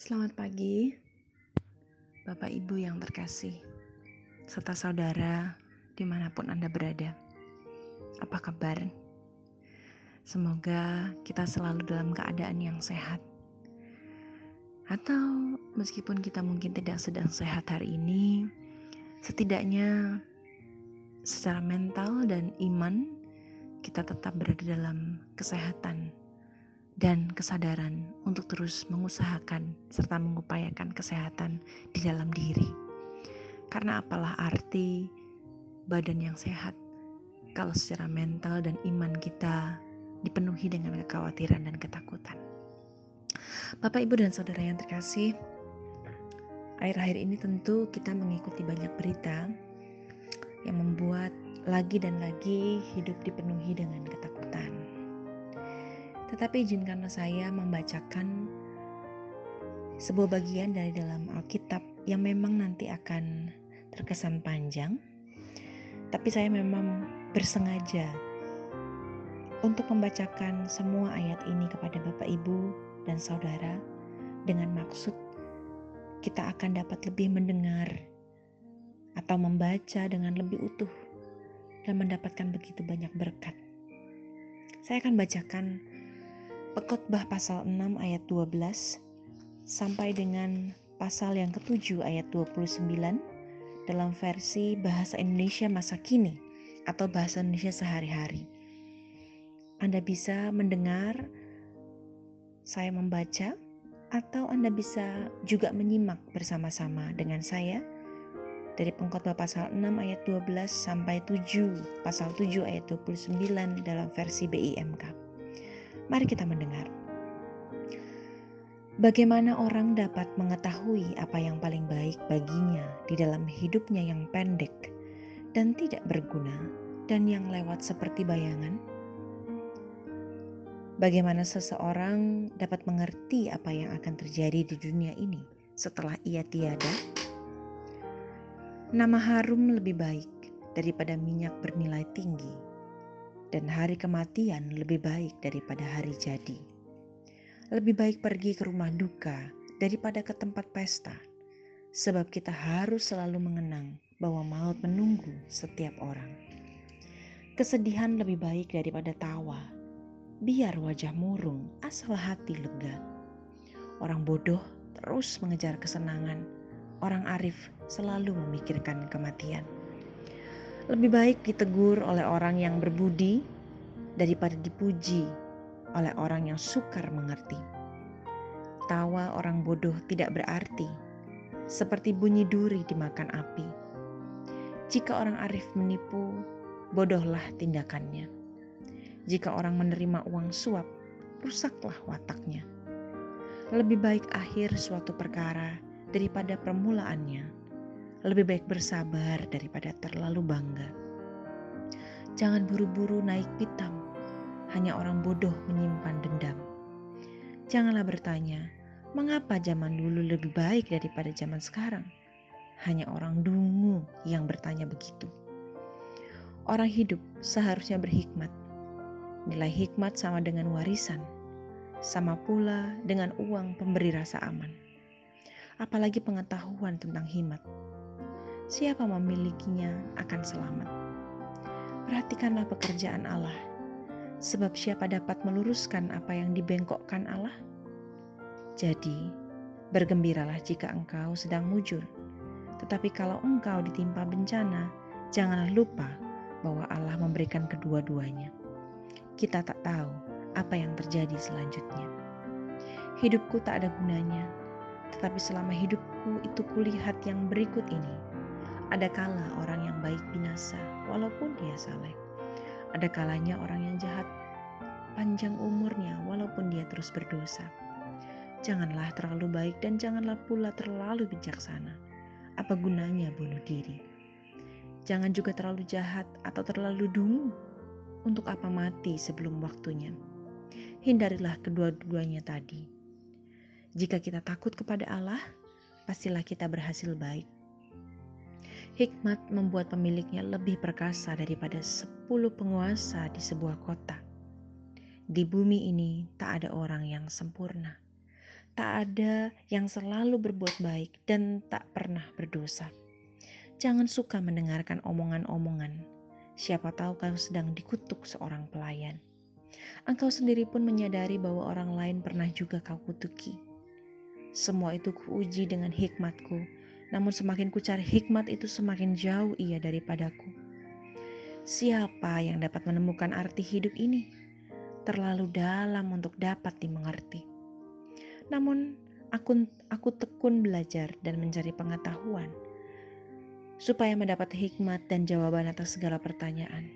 Selamat pagi, Bapak Ibu yang terkasih, serta saudara di mana pun Anda berada. Apa kabar? Semoga kita selalu dalam keadaan yang sehat. Atau meskipun kita mungkin tidak sedang sehat hari ini, setidaknya secara mental dan iman kita tetap berada dalam kesehatan dan kesadaran untuk terus mengusahakan serta mengupayakan kesehatan di dalam diri. Karena apalah arti badan yang sehat kalau secara mental dan iman kita dipenuhi dengan kekhawatiran dan ketakutan. Bapak, Ibu, dan Saudara yang terkasih, akhir-akhir ini tentu kita mengikuti banyak berita yang membuat lagi dan lagi hidup dipenuhi dengan ketakutan tetapi izinkanlah saya membacakan sebuah bagian dari dalam Alkitab yang memang nanti akan terkesan panjang. Tapi saya memang bersengaja untuk membacakan semua ayat ini kepada Bapak Ibu dan Saudara dengan maksud kita akan dapat lebih mendengar atau membaca dengan lebih utuh dan mendapatkan begitu banyak berkat. Saya akan bacakan Pekotbah pasal 6 ayat 12 sampai dengan pasal yang ketujuh ayat 29 dalam versi bahasa Indonesia masa kini atau bahasa Indonesia sehari-hari. Anda bisa mendengar saya membaca atau Anda bisa juga menyimak bersama-sama dengan saya dari pengkhotbah pasal 6 ayat 12 sampai 7 pasal 7 ayat 29 dalam versi BIMK. Mari kita mendengar. Bagaimana orang dapat mengetahui apa yang paling baik baginya di dalam hidupnya yang pendek dan tidak berguna dan yang lewat seperti bayangan? Bagaimana seseorang dapat mengerti apa yang akan terjadi di dunia ini setelah ia tiada? Nama harum lebih baik daripada minyak bernilai tinggi dan hari kematian lebih baik daripada hari jadi. Lebih baik pergi ke rumah duka daripada ke tempat pesta, sebab kita harus selalu mengenang bahwa maut menunggu setiap orang. Kesedihan lebih baik daripada tawa, biar wajah murung asal hati lega. Orang bodoh terus mengejar kesenangan, orang arif selalu memikirkan kematian. Lebih baik ditegur oleh orang yang berbudi daripada dipuji oleh orang yang sukar mengerti. Tawa orang bodoh tidak berarti, seperti bunyi duri dimakan api. Jika orang arif menipu, bodohlah tindakannya. Jika orang menerima uang suap, rusaklah wataknya. Lebih baik akhir suatu perkara daripada permulaannya lebih baik bersabar daripada terlalu bangga. Jangan buru-buru naik pitam, hanya orang bodoh menyimpan dendam. Janganlah bertanya, mengapa zaman dulu lebih baik daripada zaman sekarang? Hanya orang dungu yang bertanya begitu. Orang hidup seharusnya berhikmat. Nilai hikmat sama dengan warisan, sama pula dengan uang pemberi rasa aman. Apalagi pengetahuan tentang hikmat siapa memilikinya akan selamat. Perhatikanlah pekerjaan Allah, sebab siapa dapat meluruskan apa yang dibengkokkan Allah? Jadi, bergembiralah jika engkau sedang mujur. Tetapi kalau engkau ditimpa bencana, janganlah lupa bahwa Allah memberikan kedua-duanya. Kita tak tahu apa yang terjadi selanjutnya. Hidupku tak ada gunanya, tetapi selama hidupku itu kulihat yang berikut ini ada kala orang yang baik binasa, walaupun dia saleh. Ada kalanya orang yang jahat panjang umurnya, walaupun dia terus berdosa. Janganlah terlalu baik dan janganlah pula terlalu bijaksana. Apa gunanya bunuh diri? Jangan juga terlalu jahat atau terlalu dungu. Untuk apa mati sebelum waktunya? Hindarilah kedua-duanya tadi. Jika kita takut kepada Allah, pastilah kita berhasil baik Hikmat membuat pemiliknya lebih perkasa daripada sepuluh penguasa di sebuah kota. Di bumi ini tak ada orang yang sempurna. Tak ada yang selalu berbuat baik dan tak pernah berdosa. Jangan suka mendengarkan omongan-omongan. Siapa tahu kau sedang dikutuk seorang pelayan. Engkau sendiri pun menyadari bahwa orang lain pernah juga kau kutuki. Semua itu kuuji dengan hikmatku, namun semakin ku cari hikmat itu semakin jauh ia daripadaku. Siapa yang dapat menemukan arti hidup ini? Terlalu dalam untuk dapat dimengerti. Namun aku aku tekun belajar dan mencari pengetahuan supaya mendapat hikmat dan jawaban atas segala pertanyaan.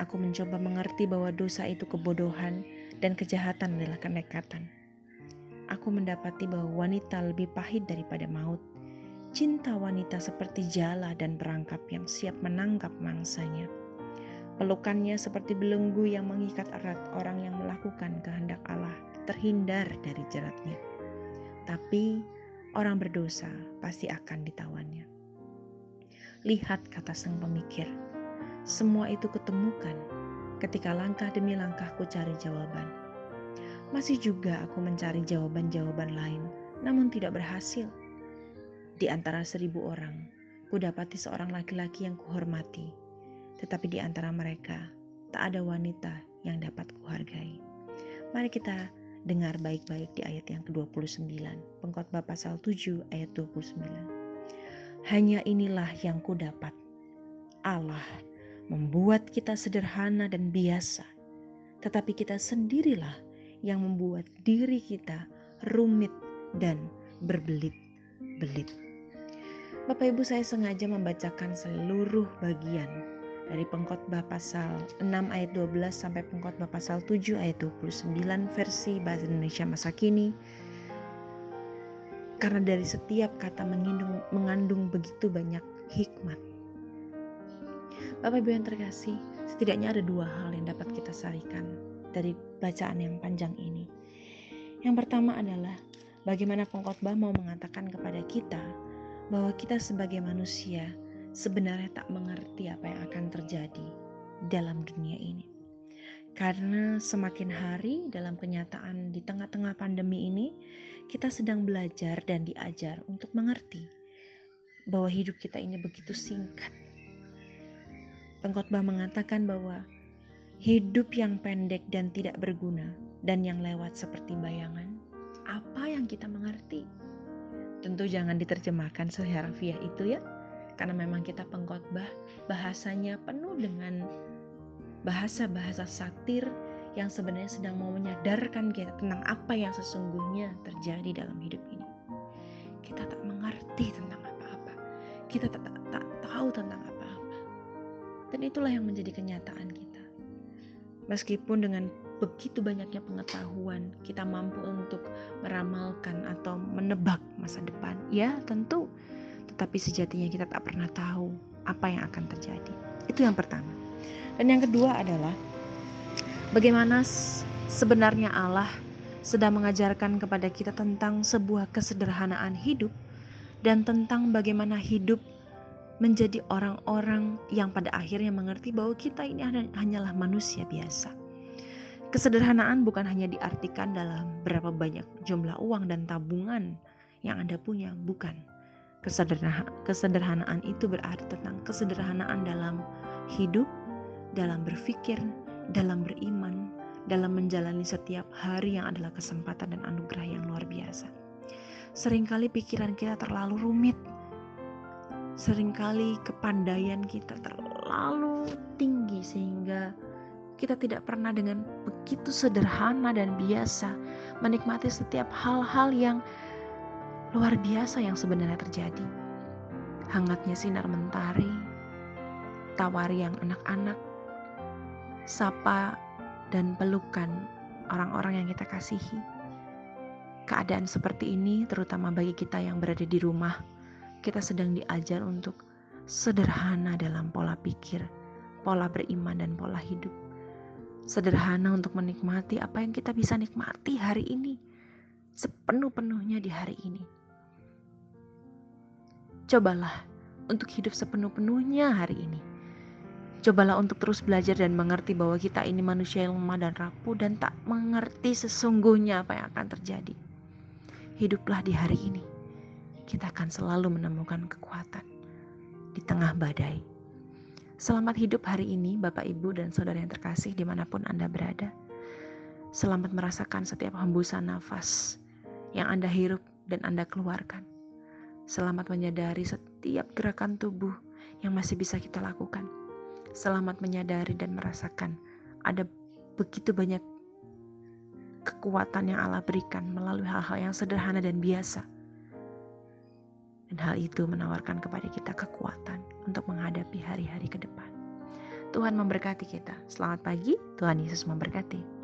Aku mencoba mengerti bahwa dosa itu kebodohan dan kejahatan adalah kenekatan. Aku mendapati bahwa wanita lebih pahit daripada maut. Cinta wanita seperti jala dan perangkap yang siap menangkap mangsanya. Pelukannya seperti belenggu yang mengikat erat orang yang melakukan kehendak Allah terhindar dari jeratnya. Tapi orang berdosa pasti akan ditawannya. Lihat kata sang pemikir, semua itu ketemukan ketika langkah demi langkahku cari jawaban. Masih juga aku mencari jawaban-jawaban lain, namun tidak berhasil. Di antara seribu orang, ku dapati seorang laki-laki yang kuhormati, tetapi di antara mereka tak ada wanita yang dapat kuhargai. Mari kita dengar baik-baik di ayat yang ke-29, pengkhotbah pasal 7 ayat 29. Hanya inilah yang ku dapat. Allah membuat kita sederhana dan biasa, tetapi kita sendirilah yang membuat diri kita rumit dan berbelit-belit. Bapak Ibu saya sengaja membacakan seluruh bagian dari pengkhotbah pasal 6 ayat 12 sampai pengkhotbah pasal 7 ayat 29 versi bahasa Indonesia masa kini. Karena dari setiap kata mengandung, mengandung begitu banyak hikmat Bapak Ibu yang terkasih, setidaknya ada dua hal yang dapat kita sarikan dari bacaan yang panjang ini. Yang pertama adalah bagaimana pengkhotbah mau mengatakan kepada kita bahwa kita sebagai manusia sebenarnya tak mengerti apa yang akan terjadi dalam dunia ini. Karena semakin hari dalam kenyataan di tengah-tengah pandemi ini, kita sedang belajar dan diajar untuk mengerti bahwa hidup kita ini begitu singkat Pengkhotbah mengatakan bahwa hidup yang pendek dan tidak berguna dan yang lewat seperti bayangan, apa yang kita mengerti? Tentu jangan diterjemahkan seharafiah itu ya, karena memang kita pengkhotbah bahasanya penuh dengan bahasa-bahasa satir yang sebenarnya sedang mau menyadarkan kita tentang apa yang sesungguhnya terjadi dalam hidup ini. Kita tak mengerti tentang apa-apa. Kita tak, tak, tak tahu tentang apa dan itulah yang menjadi kenyataan kita. Meskipun dengan begitu banyaknya pengetahuan, kita mampu untuk meramalkan atau menebak masa depan. Ya, tentu. Tetapi sejatinya kita tak pernah tahu apa yang akan terjadi. Itu yang pertama. Dan yang kedua adalah bagaimana sebenarnya Allah sedang mengajarkan kepada kita tentang sebuah kesederhanaan hidup dan tentang bagaimana hidup menjadi orang-orang yang pada akhirnya mengerti bahwa kita ini hanyalah manusia biasa. Kesederhanaan bukan hanya diartikan dalam berapa banyak jumlah uang dan tabungan yang Anda punya, bukan. Kesederhanaan itu berarti tentang kesederhanaan dalam hidup, dalam berpikir, dalam beriman, dalam menjalani setiap hari yang adalah kesempatan dan anugerah yang luar biasa. Seringkali pikiran kita terlalu rumit, sering kali kepandaian kita terlalu tinggi sehingga kita tidak pernah dengan begitu sederhana dan biasa menikmati setiap hal-hal yang luar biasa yang sebenarnya terjadi. Hangatnya sinar mentari, tawari yang anak-anak, sapa dan pelukan orang-orang yang kita kasihi. Keadaan seperti ini terutama bagi kita yang berada di rumah kita sedang diajar untuk sederhana dalam pola pikir, pola beriman, dan pola hidup. Sederhana untuk menikmati apa yang kita bisa nikmati hari ini, sepenuh-penuhnya di hari ini. Cobalah untuk hidup sepenuh-penuhnya hari ini. Cobalah untuk terus belajar dan mengerti bahwa kita ini manusia yang lemah dan rapuh dan tak mengerti sesungguhnya apa yang akan terjadi. hiduplah di hari ini. Kita akan selalu menemukan kekuatan di tengah badai. Selamat hidup hari ini, Bapak, Ibu, dan saudara yang terkasih, di mana pun Anda berada. Selamat merasakan setiap hembusan nafas yang Anda hirup dan Anda keluarkan. Selamat menyadari setiap gerakan tubuh yang masih bisa kita lakukan. Selamat menyadari dan merasakan ada begitu banyak kekuatan yang Allah berikan melalui hal-hal yang sederhana dan biasa. Dan hal itu menawarkan kepada kita kekuatan untuk menghadapi hari-hari ke depan. Tuhan memberkati kita. Selamat pagi, Tuhan Yesus memberkati.